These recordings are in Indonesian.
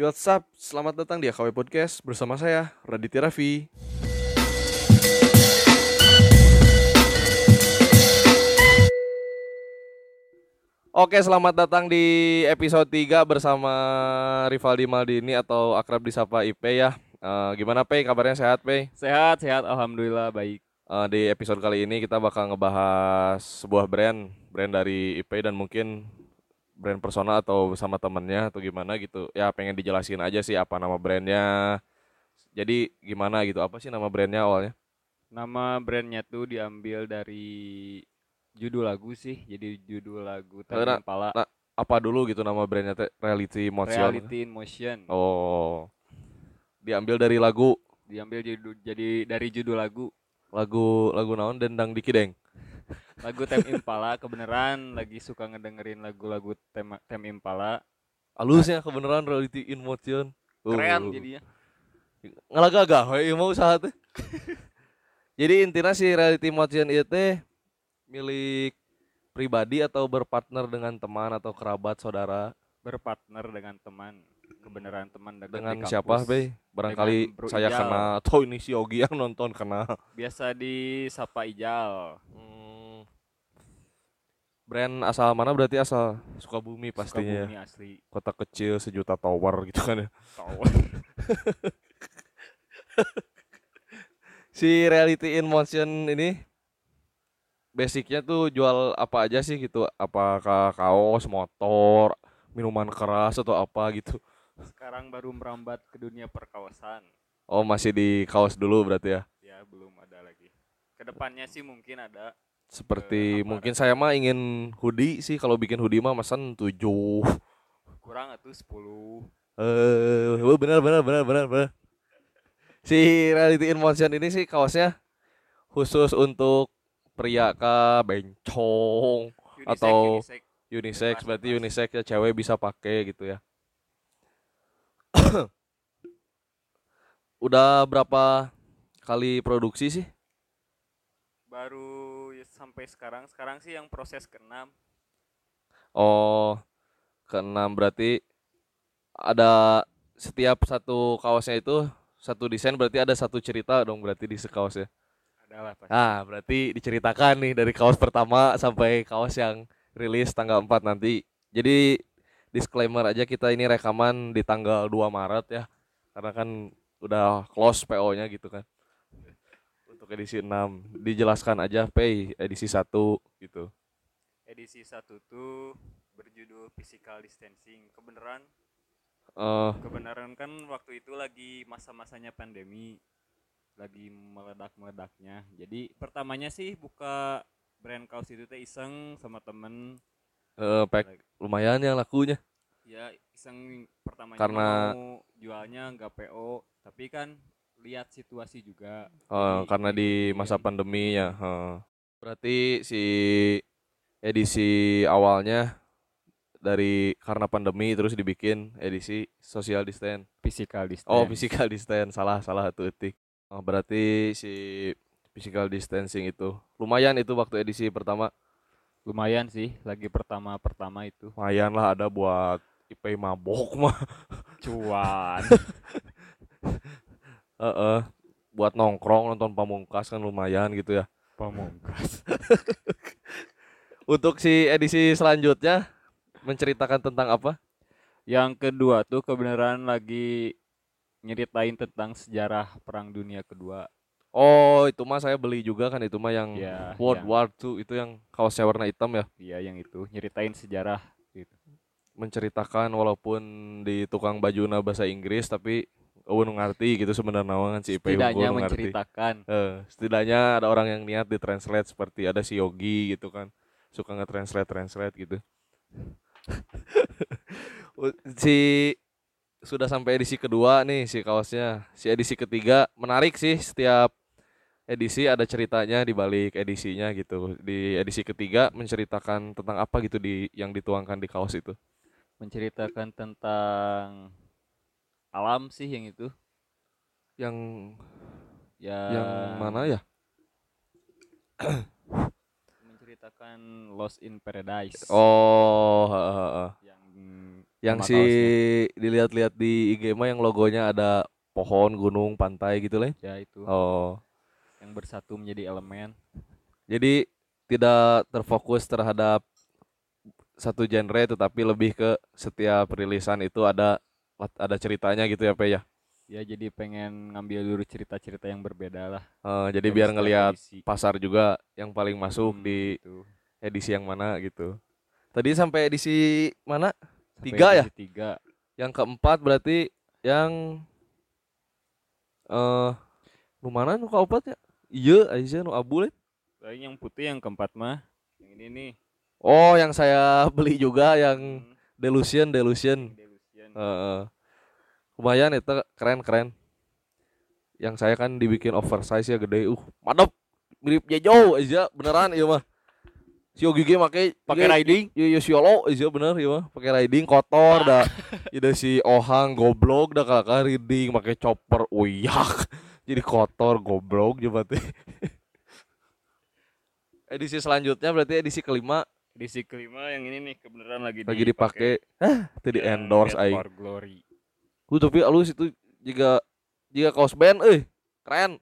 Yo, what's up? Selamat datang di AKW Podcast bersama saya, Raditya Raffi. Oke, selamat datang di episode 3 bersama Rivaldi Maldini atau akrab disapa IP ya. Eh, gimana Pei? Kabarnya sehat Pei? Sehat, sehat. Alhamdulillah baik. Eh, di episode kali ini kita bakal ngebahas sebuah brand, brand dari IP dan mungkin brand personal atau sama temennya atau gimana gitu. Ya pengen dijelasin aja sih apa nama brandnya. Jadi gimana gitu? Apa sih nama brandnya awalnya? Nama brandnya tuh diambil dari judul lagu sih. Jadi judul lagu Nah, Tanjung Pala nah, Apa dulu gitu nama brandnya? teh? Reality Motion. Reality in Motion. Oh, diambil dari lagu Diambil judul jadi dari judul lagu. lagu lagu naon dendang dikideng. Lagu Tem Impala kebenaran lagi suka ngedengerin lagu-lagu Tem Tem Impala. Halusnya kebenaran Reality in Motion. Keren Uh. jadinya. ngalagagah we mau usaha teh. Jadi intinya si reality motion itu milik pribadi atau berpartner dengan teman atau kerabat saudara Berpartner dengan teman. Kebenaran teman dekat di dengan kampus. siapa be barangkali saya Ijal. kena atau ini si Yogi yang nonton kena Biasa disapa Ijal. Hmm. Brand asal mana berarti asal Sukabumi pastinya ya. Sukabumi asli. kota kecil sejuta tower gitu kan ya Tahu. si reality in motion ini basicnya tuh jual apa aja sih gitu apakah kaos motor minuman keras atau apa gitu Sekarang baru merambat ke dunia perkawasan. oh masih di kaos dulu berarti ya Ya belum ada lagi. Ke depannya sih mungkin ada. Seperti Eh, apa mungkin saya mah ingin hoodie sih kalau bikin hoodie mah mesen tujuh. Kurang atau 10 eh oh, benar benar benar benar benar. Si reality in motion ini sih kaosnya khusus untuk pria kah bencong Unisex, Atau- unisex. unisex berarti unisex ya cewek bisa pakai gitu ya. Udah berapa kali produksi sih? Baru sampai sekarang. Sekarang sih yang proses keenam. oh keenam berarti ada setiap satu kaosnya itu satu desain berarti ada satu cerita dong berarti di sekaosnya Adalah pasti. ah berarti diceritakan nih dari kaos pertama sampai kaos yang rilis tanggal 4 nanti jadi disclaimer aja kita ini rekaman di tanggal 2 Maret ya karena kan udah close PO-nya gitu kan edisi 6 dijelaskan aja Pay edisi 1 gitu Edisi satu tuh berjudul physical distancing. Kebenaran, eh kebenaran kan waktu itu lagi masa-masanya pandemi. Lagi meledak-meledaknya. Jadi pertamanya sih buka brand kaos itu teh iseng sama temen eh, pack lumayan yang lakunya ya iseng pertamanya Karena- mau jualnya nggak PO tapi kan lihat situasi juga Eh, Jadi karena di masa pandemi ya. eh. Berarti si edisi awalnya dari karena pandemi terus dibikin edisi social distance. physical distance Oh, physical distance. Salah, salah satu etik. Oh, berarti si physical distancing itu lumayan itu waktu edisi pertama. lumayan sih lagi pertama pertama itu Lumayan lah ada buat IP mabok mah. cuan Heeh. buat nongkrong nonton pamungkas kan lumayan gitu ya. pamungkas Untuk si edisi selanjutnya menceritakan tentang apa? yang kedua tuh kebenaran lagi nyeritain tentang sejarah perang dunia kedua Oh, itu mah saya beli juga kan itu mah yang ya World yang, War II itu yang kaosnya warna hitam ya. iya yang itu nyeritain sejarah gitu Menceritakan walaupun di tukang baju bahasa Inggris tapi eueuh nu ngarti gitu sebenarnya kan si IP setidaknya menceritakan Eh, setidaknya ada orang yang niat di translate seperti ada si Yogi gitu kan. Suka nge-translate translate gitu. si sudah sampai edisi kedua nih si kaosnya. Si edisi ketiga menarik sih setiap edisi ada ceritanya di balik edisinya gitu. Di edisi ketiga menceritakan tentang apa gitu di yang dituangkan di kaos itu. menceritakan tentang alam sih yang itu Yang ya yang mana ya? menceritakan Lost in Paradise Oh, heeh, heeh. yang Yang Nama si dilihat-lihat di IG mah yang logonya ada pohon, gunung, pantai gitu lah. Ya itu Oh. yang bersatu menjadi elemen. Jadi tidak terfokus terhadap satu genre tetapi lebih ke setiap rilisan itu ada ada ceritanya gitu ya, Pe ya. Ya jadi pengen ngambil dulu cerita-cerita yang berbeda lah. Eh, jadi dari biar ngelihat pasar juga yang paling masuk Hmm, di gitu. edisi yang mana gitu. Tadi sampai edisi mana? Sampai Tiga ya? edisi Tiga. Yang keempat berarti yang eh nu mana nu kaopat ya? Iya, aja nu abu. Lain yang putih yang keempat mah. Yang ini nih. Oh, yang saya beli juga yang Hmm, Delusion, Delusion. Delusion. Heeh. lumayan itu keren keren. Yang saya kan dibikin oversize ya gede. Uh, mantap. Mirip Jejo aja beneran iya mah. Si Yogi ge make Pakai riding? Iya, iya si Yolo aja bener iya mah. Pakai riding kotor dah. Ida si Ohang goblok dah kakak riding pakai chopper uyak. Jadi kotor goblok coba teh. edisi selanjutnya berarti edisi kelima Edisi kelima yang ini nih kebenaran lagi lagi dipakai. Hah, itu di Yang endorse aing. for Glory. Uh, tapi alus itu jika jika kaos band eh keren.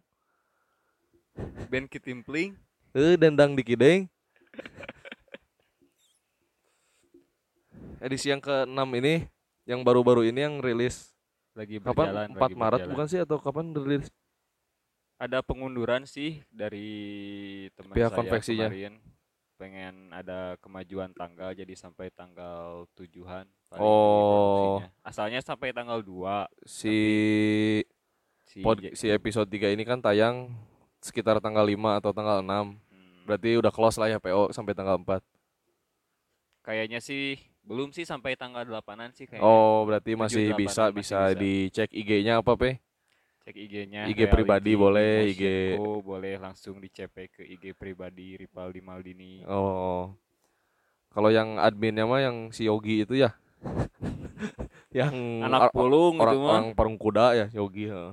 Band Kitimpling. Eh dendang di kideng. Edisi yang ke-6 ini yang baru-baru ini yang rilis Lagi berjalan. kapan? 4 lagi Maret berjalan. bukan sih atau kapan rilis? Ada pengunduran sih dari teman Pihak saya konveksinya. kemarin. Pengen ada kemajuan tanggal jadi sampai tanggal tujuhan. Oh. Asalnya sampai tanggal 2 Si si, pod, si episode 3 ini kan tayang sekitar tanggal 5 atau tanggal 6. Hmm, Berarti udah close lah ya PO sampai tanggal 4. kayaknya sih belum sih sampai tanggal 8-an sih kayaknya. Oh, berarti masih 7, bisa 8 masih bisa bisa. dicek IG-nya apa, Pe? Cek IG-nya. IG pribadi boleh, IG boleh langsung di CP ke IG pribadi Ripaldi Maldini. Oh. Kalau yang adminnya mah yang si Yogi itu ya. yang Anak pulung orang, gitu mah. orang parung kuda ya Yogi. heeh.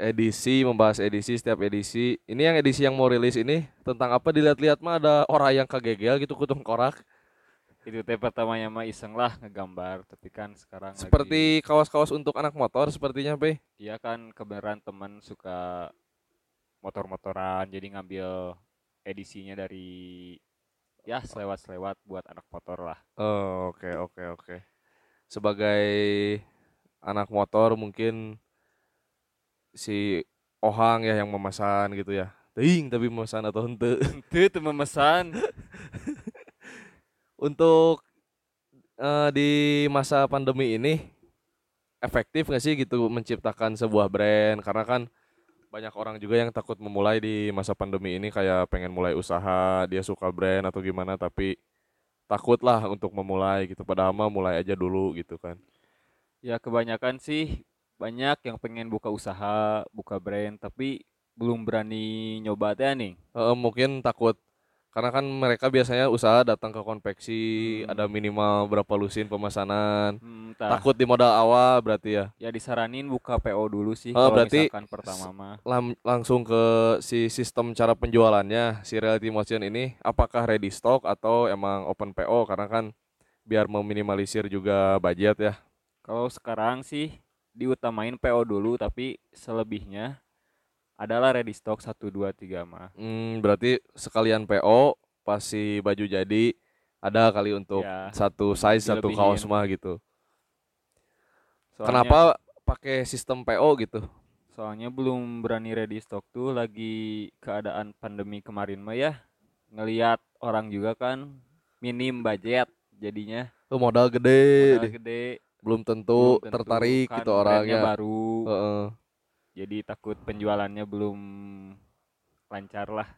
Edisi membahas edisi setiap edisi. Ini yang edisi yang mau rilis ini tentang apa dilihat-lihat mah ada orang yang kagegel gitu kutung korak. Itu teh pertamanya mah iseng lah ngegambar, tapi kan sekarang Seperti kaos-kaos untuk anak motor sepertinya, Pe. dia kan kebenaran teman suka motor-motoran jadi ngambil edisinya dari ya selewat-selewat buat anak motor lah. Oh, oke oke oke. Sebagai anak motor mungkin si Ohang ya yang memesan gitu ya. Ting tapi memesan atau hente. Itu tuh memesan. Untuk eh, di masa pandemi ini efektif nggak sih gitu menciptakan sebuah brand? Karena kan banyak orang juga yang takut memulai di masa pandemi ini kayak pengen mulai usaha dia suka brand atau gimana tapi takut lah untuk memulai gitu. Padahal mah mulai aja dulu gitu kan. Ya kebanyakan sih banyak yang pengen buka usaha, buka brand tapi belum berani nyoba teh nih. Eh, mungkin takut karena kan mereka biasanya usaha datang ke konveksi Hmm. ada minimal berapa lusin pemesanan. Hmm, takut di modal awal berarti ya? Ya disaranin buka PO dulu sih Oh, berarti misalkan pertama mah. Lam- langsung ke si sistem cara penjualannya si Reality Motion ini apakah ready stock atau emang open PO karena kan biar meminimalisir juga budget ya. Kalau sekarang sih diutamain PO dulu tapi selebihnya adalah ready stock 1 2 3 mah. hmm, berarti sekalian PO pas si baju jadi ada kali untuk Ya, satu size satu kaos mah gitu soalnya, kenapa pakai sistem PO gitu Soalnya belum berani ready stock tuh lagi keadaan pandemi kemarin mah ya. Ngelihat orang juga kan minim budget jadinya tuh modal gede modal deh. gede belum tentu, belum tentu, tertarik kan gitu orangnya baru Heeh. Jadi takut penjualannya belum lancar lah.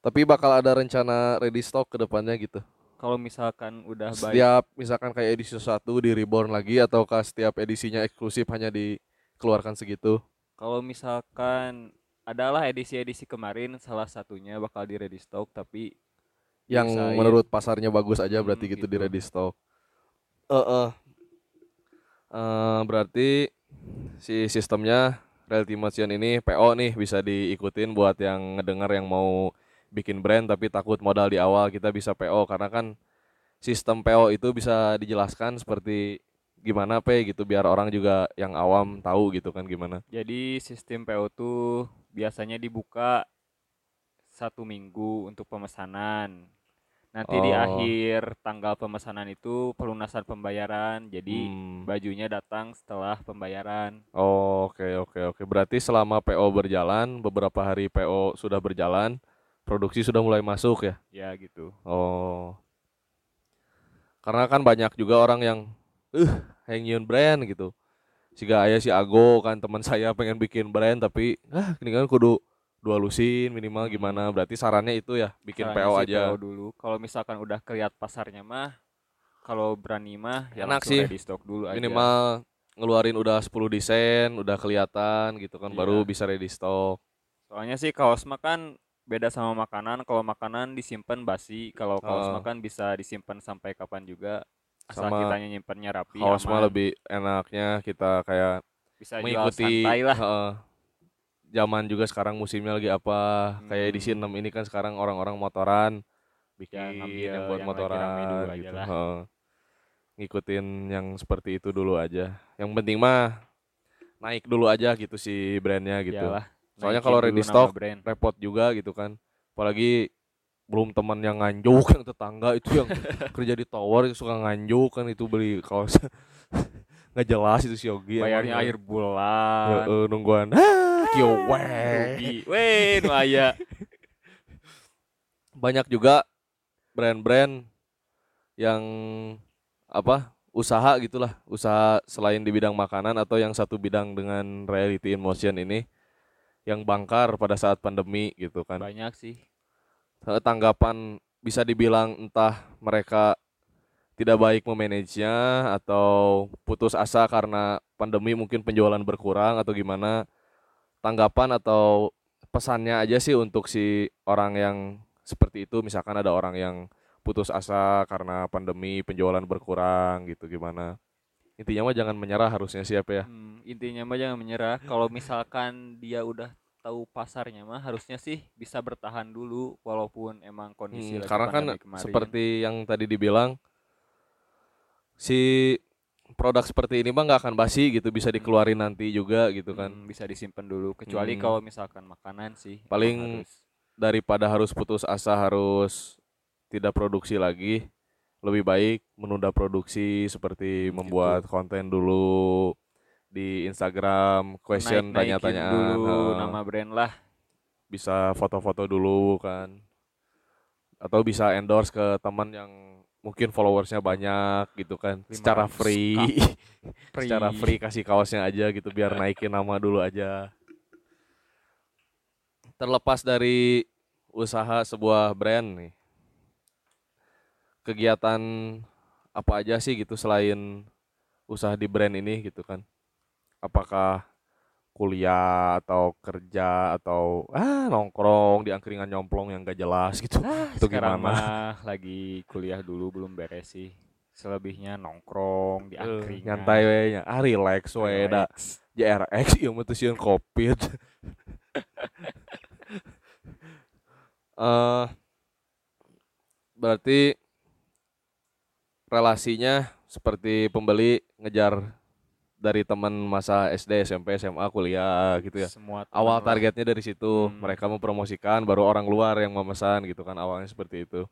Tapi bakal ada rencana ready stock ke depannya gitu? Kalau misalkan udah baik. Setiap misalkan kayak edisi satu di reborn lagi ataukah setiap edisinya eksklusif hanya dikeluarkan segitu? Kalau misalkan adalah edisi-edisi kemarin salah satunya bakal di ready stock tapi yang menurut pasarnya bagus aja berarti Hmm, gitu, di gitu. ready stock. Eh, berarti si sistemnya Reality Motion ini PO nih bisa diikutin buat yang ngedengar yang mau bikin brand tapi takut modal di awal kita bisa PO karena kan sistem PO itu bisa dijelaskan seperti gimana P gitu biar orang juga yang awam tahu gitu kan gimana Jadi sistem PO tuh biasanya dibuka satu minggu untuk pemesanan. Nanti di Oh. akhir tanggal pemesanan itu pelunasan pembayaran. Jadi Hmm. bajunya datang setelah pembayaran. Oh, oke oke oke berarti selama PO berjalan beberapa hari PO sudah berjalan produksi sudah mulai masuk ya Ya gitu. Oh. Karena kan banyak juga orang yang eh uh, brand gitu. Siga aya si Ago kan teman saya pengen bikin brand tapi ah ini kan kudu dua lusin minimal gimana. Berarti sarannya itu ya bikin Caranya PO aja. PO dulu. Kalau misalkan udah keliat pasarnya mah, kalau berani mah ya Enak sih. ready stock dulu aja. Minimal ngeluarin udah 10 desain, udah kelihatan gitu kan baru Iya. bisa ready stock. Soalnya sih kaos mah kan beda sama makanan. Kalau makanan disimpan basi, kalau kaos Oh. mah kan bisa disimpan sampai kapan juga. Asal Sama kitanya nyimpennya rapi, Kaos mah lebih enaknya kita kayak bisa mengikuti santai lah. heeh, zaman juga sekarang musimnya lagi apa kayak edisi Hmm. 6 ini kan sekarang orang-orang motoran bikin Ya, ngambil yang buat yang motoran gitu ngikutin yang seperti itu dulu aja yang penting mah naik dulu aja gitu si brandnya gitu Iyalah, Soalnya kalau ready stock, brand. repot juga gitu kan apalagi belum teman yang nganjuk yang tetangga itu yang kerja di tower itu suka nganjuk kan itu beli kaos nggak jelas itu si Yogi bayarnya emang. akhir bulan. Heeh, nungguan ah kio weh. Weh, nu aya. banyak juga brand-brand yang apa usaha gitulah usaha selain di bidang makanan atau yang satu bidang dengan reality in motion ini yang bangkar pada saat pandemi gitu kan Banyak sih. Eh, tanggapan bisa dibilang entah mereka tidak baik memanajenya atau putus asa karena pandemi mungkin penjualan berkurang atau gimana tanggapan atau pesannya aja sih untuk si orang yang seperti itu misalkan ada orang yang putus asa karena pandemi penjualan berkurang gitu gimana intinya mah jangan menyerah harusnya siapa ya Hmm, intinya mah jangan menyerah. Kalau misalkan dia udah tahu pasarnya mah harusnya sih bisa bertahan dulu walaupun emang kondisi Hmm, lagi karena kan kemarin. seperti yang tadi dibilang si produk seperti ini mah nggak akan basi gitu bisa dikeluarin nanti juga gitu kan Hmm, bisa disimpan dulu kecuali Hmm. kalau misalkan makanan sih Paling harus. daripada harus putus asa harus tidak produksi lagi lebih baik menunda produksi seperti Hmm, membuat konten dulu di Instagram question tanya-tanyaan dulu heeh. nama brand lah bisa foto-foto dulu kan atau bisa endorse ke teman yang mungkin followersnya banyak gitu kan secara 500K. free Free. secara free kasih kaosnya aja gitu biar naikin nama dulu aja terlepas dari usaha sebuah brand nih kegiatan apa aja sih gitu selain usaha di brand ini gitu kan apakah kuliah atau kerja atau ah nongkrong di angkringan nyomplong yang gak jelas gitu itu sekarang gimana? mah lagi kuliah dulu belum beres sih. Selebihnya nongkrong di angkringan. nyantai we nya. Ah relax we da. JRX ieu mah teu covid. Eh berarti relasinya seperti pembeli ngejar dari teman masa SD, SMP, SMA, kuliah gitu ya. semua Awal targetnya dari situ, Hmm. mereka mempromosikan, baru orang luar yang memesan gitu kan awalnya seperti itu.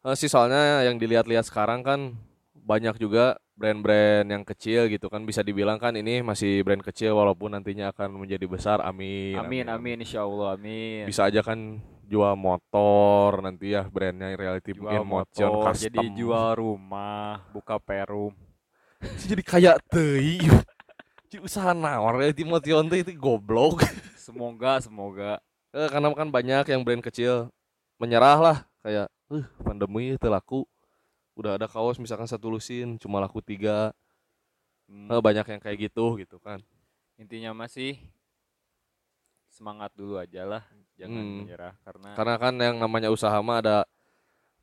Eh, sih soalnya yang dilihat-lihat sekarang kan banyak juga brand-brand yang kecil gitu kan bisa dibilang kan ini masih brand kecil walaupun nantinya akan menjadi besar. Amin. amin amin insya Allah amin Bisa aja kan jual motor nanti ya brandnya reality jual motion motor custom. jadi jual rumah buka perum jadi kayak teuing. Jadi usaha naon reality motion teh itu goblok. semoga semoga Eh, karena kan banyak yang brand kecil menyerah lah kayak eh pandemi itu laku udah ada kaos misalkan satu lusin cuma laku tiga Hmm, Eh, banyak yang kayak gitu gitu kan intinya masih semangat dulu aja lah jangan Hmm. menyerah karena karena kan yang namanya usaha mah ada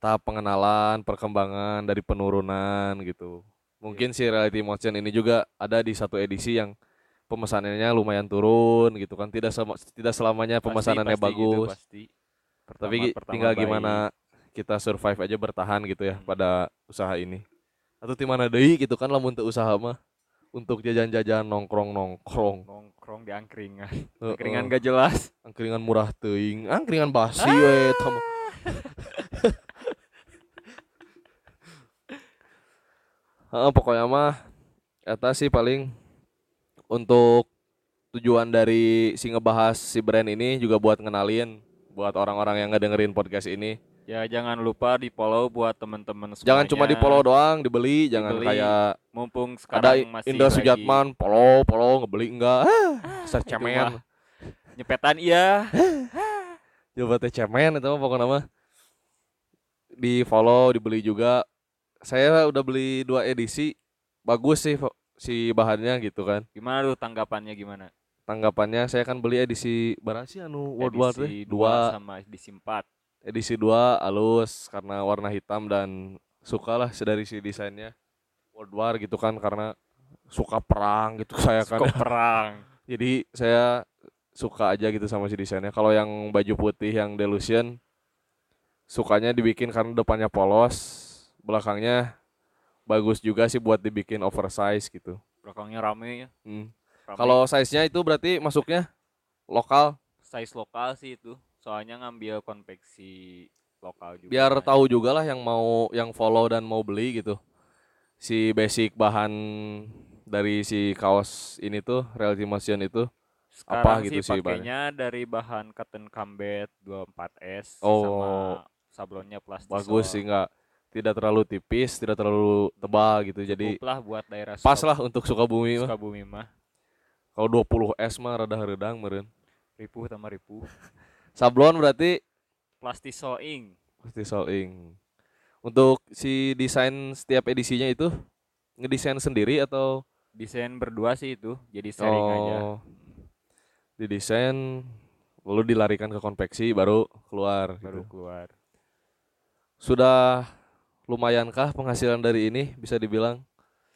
tahap pengenalan perkembangan dari penurunan gitu mungkin si reality motion ini juga ada di satu edisi yang pemesanannya lumayan turun gitu kan. Tidak sama tidak selamanya pasti- pemesanannya pasti gitu, bagus. pasti. tapi Pertama- pertama tinggal baik. gimana kita survive aja bertahan gitu ya pada usaha ini. Atau di mana deui gitu kan lamun teu usaha mah. Untuk jajan-jajan nongkrong-nongkrong. Nongkrong di angkringan angkringan gak jelas. Angkringan murah teuing. Angkringan basi we Heeh, pokoknya mah eta sih paling untuk tujuan dari si ngebahas si brand ini juga buat ngenalin buat orang-orang yang ngedengerin podcast ini. ya jangan lupa di follow buat teman-teman Jangan cuma di semuanya. follow doang, dibeli, jangan Dibeli. kayak mumpung ada sekarang masih Indra lagi Sujatman follow, follow ngebeli enggak. Ah, itu cemen. mah. nyepetan iya Coba teh cemen itu mah pokoknya mah. Di follow, dibeli juga. Saya udah beli dua edisi. Bagus sih si bahannya gitu kan. gimana tuh tanggapannya gimana Tanggapannya saya kan beli edisi berapa sih anu World War edisi Dua, sama edisi 4 edisi dua halus karena warna hitam dan suka lah dari si desainnya World War gitu kan karena suka perang gitu saya kan. Kok perang Jadi saya suka aja gitu sama si desainnya. Kalau yang baju putih yang Delusion sukanya dibikin karena depannya polos, belakangnya bagus juga sih buat dibikin oversize gitu. belakangnya rame ya Hmm. Kalau size-nya itu berarti masuknya lokal size lokal sih itu soalnya ngambil konveksi lokal juga biar tahu juga lah yang mau yang follow dan mau beli gitu. Si basic bahan dari si kaos ini tuh Reality Motion itu Sekarang apa gitu sih pakainya dari bahan cotton combat 24S Oh. sama sablonnya plastik bagus sih nggak tidak terlalu tipis, tidak terlalu tebal gitu. Jadi lah buat daerah pas Sukab- lah untuk Sukabumi mah. Sukabumi mah Kalau 20 S mah rada redang meureun. ripuh sama ripuh Sablon berarti plastik sewing pasti soling. Untuk si desain setiap edisinya itu ngedesain sendiri atau desain berdua sih itu jadi sharing aja oh, didesain lalu dilarikan ke konveksi baru keluar baru gitu. keluar Sudah lumayankah penghasilan dari ini bisa dibilang?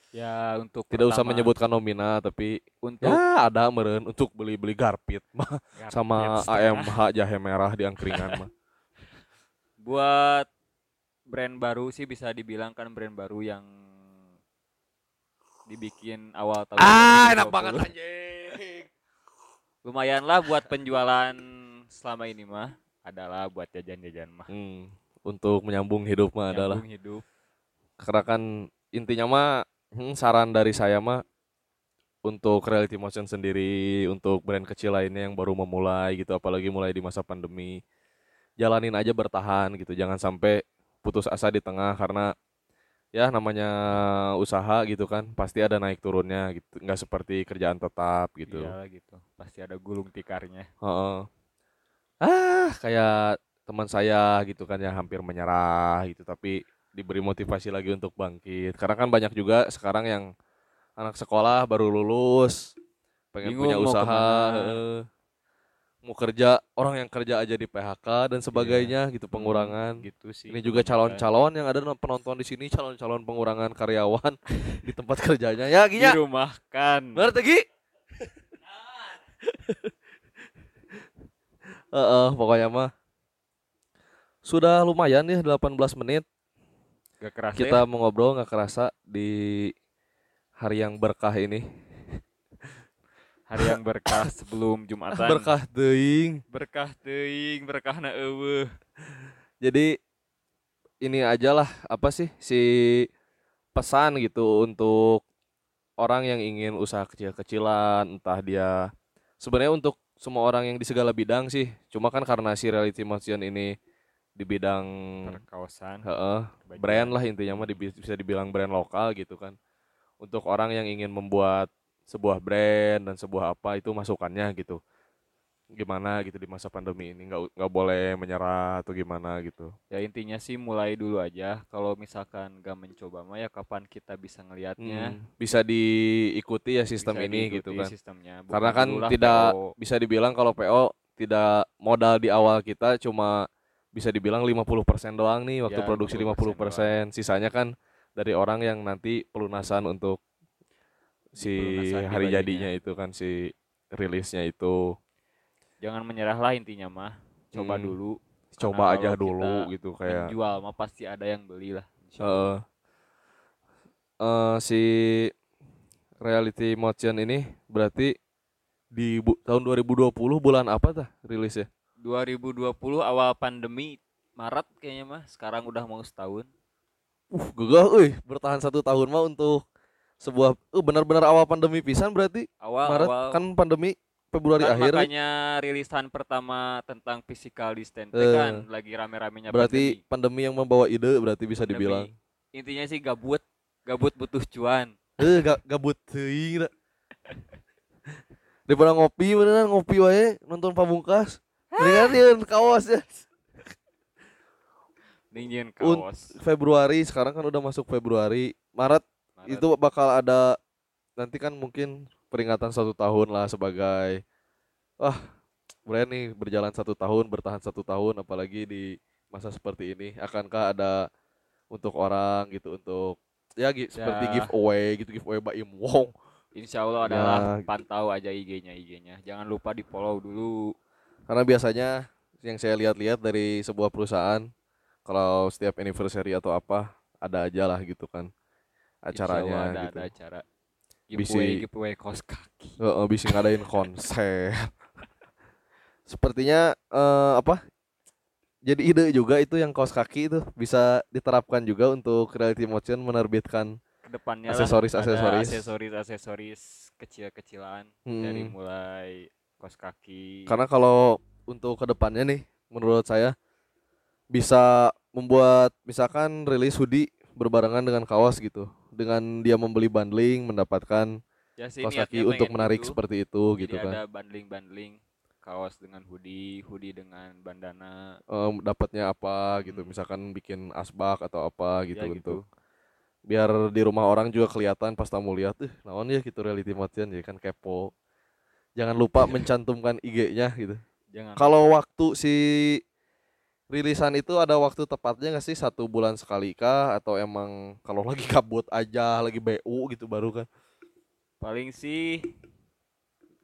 ya untuk Tidak usah pertama, menyebutkan nominal tapi untuk ya ada meren untuk beli-beli garpit mah sama. AMH jahe merah di angkringan mah. buat brand baru sih bisa dibilang kan brand baru yang dibikin awal tahun Ah, enak 2020. banget anjing. lumayan lah buat penjualan selama ini mah adalah buat jajan-jajan mah Hmm, untuk menyambung hidup mah adalah. Hidup. Karena kan intinya mah hmm, saran dari saya mah untuk reality motion sendiri untuk brand kecil lainnya yang baru memulai gitu apalagi mulai di masa pandemi jalanin aja bertahan gitu. Jangan sampai putus asa di tengah karena ya namanya usaha gitu kan pasti ada naik turunnya gitu. Nggak seperti kerjaan tetap gitu. Iyalah gitu. Pasti ada gulung tikarnya. Heeh. Ah, kayak teman saya gitu kan ya hampir menyerah gitu tapi diberi motivasi lagi untuk bangkit. Karena kan banyak juga sekarang yang anak sekolah baru lulus pengen Bingung punya mau usaha, ke mana. mau kerja, orang yang kerja aja di PHK dan sebagainya gitu pengurangan. gitu sih Ini juga calon-calon yang ada penonton di sini calon-calon pengurangan karyawan di tempat kerjanya. Ya, di ginya. rumah kan Bener teh, Gi? Heeh, pokoknya mah sudah lumayan ya 18 menit gak kerasa kita ya. mengobrol nggak kerasa di hari yang berkah ini. hari yang berkah sebelum jumatan Berkah teuing. berkah teuing berkah na eueuh Jadi ini aja lah apa sih si pesan gitu untuk orang yang ingin usaha kecil-kecilan entah dia sebenarnya untuk semua orang yang di segala bidang sih cuma kan karena si reality motion ini di bidang perkawasan. Heeh, brand lah intinya mah bisa dibilang brand lokal gitu kan. Untuk orang yang ingin membuat sebuah brand dan sebuah apa itu masukannya gitu. Gimana gitu di masa pandemi ini nggak nggak boleh menyerah atau gimana gitu. Ya intinya sih mulai dulu aja. Kalau misalkan gak mencoba mah ya kapan kita bisa ngelihatnya? Hmm, bisa diikuti ya sistem Bisa ini gitu kan. sistemnya. Bukan karena kan tidak PO. bisa dibilang kalau PO tidak modal di awal kita cuma bisa dibilang 50% doang nih waktu Ya, produksi 50%, 50% sisanya kan dari orang yang nanti pelunasan untuk si Pelunasan hari jadinya itu kan si rilisnya itu jangan menyerah lah intinya mah coba Hmm. dulu coba aja dulu gitu kayak Menjual mah pasti ada yang beli lah. Heeh. Eh, si reality motion ini berarti di bu- tahun 2020 bulan apa tah rilisnya? 2020 awal pandemi Maret kayaknya mah sekarang udah mau setahun. Uh, gagah euy, bertahan satu tahun mah untuk sebuah uh, benar-benar awal pandemi pisan berarti Awal Maret awal kan pandemi Februari kan akhir makanya rilisan pertama tentang physical distancing Eh, kan lagi rame-ramenya berarti pandemi yang membawa ide berarti bisa pandemi. dibilang. Intinya sih gabut, gabut butuh cuan. Eh gak gabut teuing da. Daripada ngopi beneran ngopi wae nonton pamungkas. Dieun kaos ya. Dingin Un- kaos. Februari sekarang kan udah masuk Februari Maret, Maret. itu bakal ada nanti kan mungkin peringatan satu tahun lah sebagai wah brand nih berjalan satu tahun bertahan satu tahun apalagi di masa seperti ini akankah ada untuk orang gitu untuk ya gi- seperti Ya. giveaway gitu giveaway Mbak Im Wong Insya Allah Ya, adalah gitu. pantau aja IG-nya IG-nya. Jangan lupa di follow dulu. Karena biasanya yang saya lihat-lihat dari sebuah perusahaan kalau setiap anniversary atau apa ada aja lah gitu kan Insya Allah acaranya ada, gitu ada acara. Bisi- Giveaway giveaway kaos kaki. Heeh, bisa ngadain konser. Sepertinya eh, apa? Jadi ide juga itu yang kaos kaki itu bisa diterapkan juga untuk Reality Motion menerbitkan Ke depannya Aksesoris- aksesoris. aksesoris aksesoris kecil-kecilan dari Hmm. mulai kaos kaki. karena kalau untuk ke depannya nih menurut saya bisa membuat misalkan rilis hoodie berbarengan dengan kaos gitu. Dengan dia membeli bundling mendapatkan ya sih kaos kaki untuk menarik gitu. seperti itu Jadi gitu kan. ada bundling-bundling kaos dengan hoodie, hoodie dengan bandana. Em, dapatnya apa gitu Hmm. misalkan bikin asbak atau apa gitu ya untuk biar di rumah orang juga kelihatan pas tamu lihat eh naon ya gitu reality motion jadi kan kepo jangan lupa mencantumkan IG-nya gitu Jangan. Kalau waktu si rilisan itu ada waktu tepatnya nggak sih? Satu bulan sekali kah? Atau emang kalau lagi kabut aja lagi BU gitu baru kan paling sih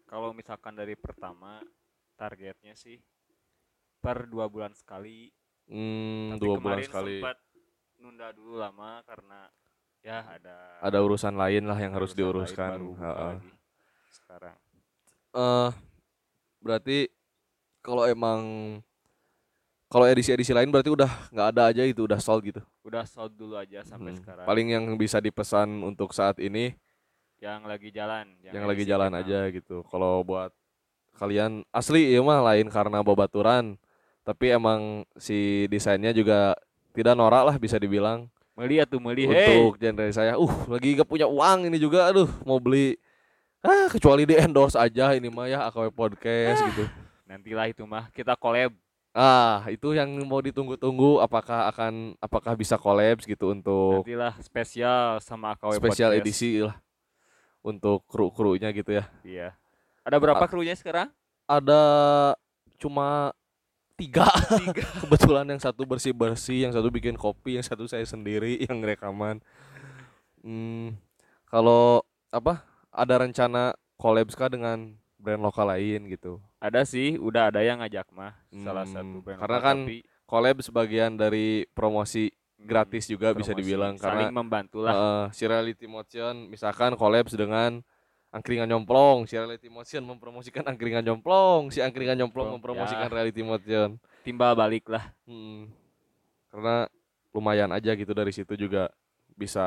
kalau misalkan dari pertama targetnya sih per dua bulan sekali. hmm, Tapi dua bulan sekali. sempat nunda dulu lama karena ya ada ada urusan lain lah yang harus diuruskan. baru lagi sekarang. eh berarti kalau emang kalau edisi-edisi lain berarti udah nggak ada aja itu udah sold gitu. Udah sold dulu aja sampai Hmm. sekarang. Paling yang bisa dipesan untuk saat ini yang lagi jalan, yang, lagi edisi jalan Vietnam. aja gitu. Kalau buat kalian asli ya mah lain karena babaturan, tapi emang si desainnya juga tidak norak lah bisa dibilang Meli atuh meli. Hey, untuk genre saya. Uh, lagi gak punya uang ini juga aduh mau beli ah kecuali di endorse aja ini mah ya AKW podcast gitu. Nantilah itu mah kita collab. Ah, itu yang mau ditunggu-tunggu apakah akan apakah bisa collabs gitu untuk Nantilah spesial sama AKW spesial Podcast. edisi lah untuk kru-krunya gitu ya. Iya. Ada berapa Ah. krunya sekarang? Ada cuma tiga Tiga. kebetulan yang satu bersih bersih, yang satu bikin kopi, yang satu saya sendiri yang rekaman. Hmm, kalau apa ada rencana collabs kah dengan brand lokal lain gitu? Ada sih, udah ada yang ngajak mah salah Hmm, satu brand karena lokal, kan tapi, Collab sebagian dari promosi hmm, gratis juga bisa promosi. dibilang saling karena membantu lah. Eh, si Reality Motion misalkan collabs dengan Angkringan Nyomplong, si Reality Motion mempromosikan Angkringan Nyomplong, si Angkringan Nyomplong mempromosikan ya. Reality Motion. Timbal balik lah. Hmm. Karena lumayan aja gitu dari situ juga bisa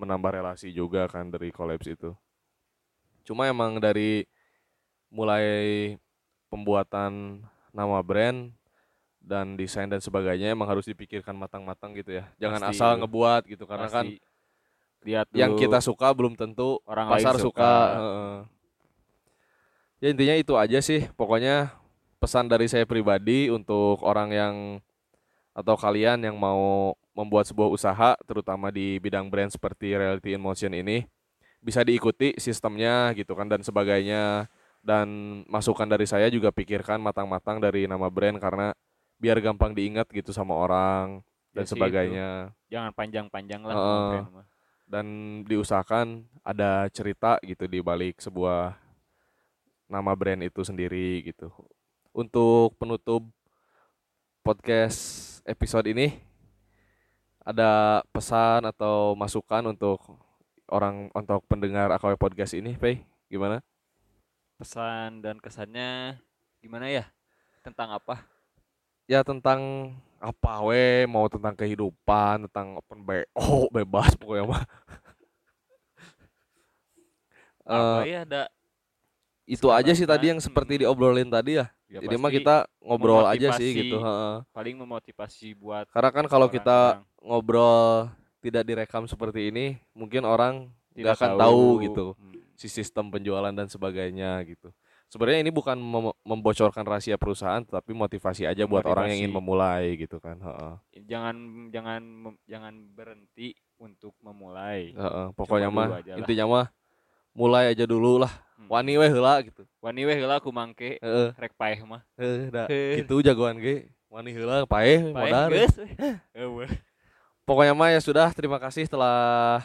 menambah relasi juga kan dari collabs itu. Cuma emang dari mulai pembuatan nama brand dan desain dan sebagainya emang harus dipikirkan matang-matang gitu ya. Jangan Pasti asal itu. ngebuat gitu karena kan Pasti lihat yang dulu kita suka belum tentu orang pasar lain suka. heeh. Ya intinya itu aja sih. Pokoknya pesan dari saya pribadi untuk orang yang atau kalian yang mau membuat sebuah usaha terutama di bidang brand seperti Reality in Motion ini bisa diikuti sistemnya gitu kan dan sebagainya dan masukan dari saya juga pikirkan matang-matang dari nama brand karena biar gampang diingat gitu sama orang dan Ya itu. sebagainya Jangan panjang-panjang lah. Heeh. brand mah. dan diusahakan ada cerita gitu di balik sebuah nama brand itu sendiri gitu. Untuk penutup podcast episode ini ada pesan atau masukan untuk orang untuk pendengar AKW podcast ini, Pei? Gimana? Pesan dan kesannya gimana ya? Tentang apa? Ya tentang apa we mau tentang kehidupan, tentang open BO, bebas pokoknya mah. Apa Eh, ya ada itu aja sih tadi yang seperti diobrolin tadi ya. ya Jadi mah kita ngobrol aja sih gitu, paling memotivasi buat Karena kan kalau kita orang-orang. ngobrol tidak direkam seperti ini, mungkin orang Tidak akan tahu. tahu gitu Hmm. Si sistem penjualan dan sebagainya gitu. Sebenarnya ini bukan mem- membocorkan rahasia perusahaan, tapi motivasi aja buat orang yang ingin memulai gitu kan. Heeh. jangan jangan mem- jangan berhenti untuk memulai Heeh. Pokoknya Coba mah lah. intinya mah mulai aja dulu lah. Hmm. Wani weh heula gitu. wani weh heula ku mangke Heeh. rek paeh mah Heeh, da. Heuh. Gitu jagoan ge. Wani heula paeh paeh modal. Pokoknya mah ya sudah, terima kasih telah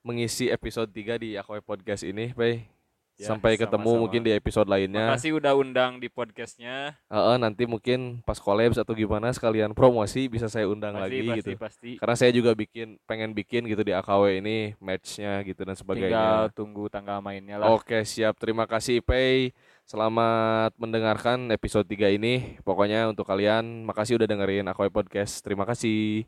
mengisi episode 3 di Akoy Podcast ini, Pei. Ya, Sampai ketemu sama-sama. mungkin di episode lainnya. makasih udah undang di podcastnya Heeh, nanti mungkin pas collabs atau gimana sekalian promosi bisa saya undang pasti lagi pasti gitu. pasti Karena saya juga bikin pengen bikin gitu di AKW ini matchnya gitu dan tinggal sebagainya. tunggu tanggal mainnya lah Oke, siap. Terima kasih Pei. Selamat mendengarkan episode 3 ini. Pokoknya untuk kalian makasih udah dengerin AKW Podcast. Terima kasih.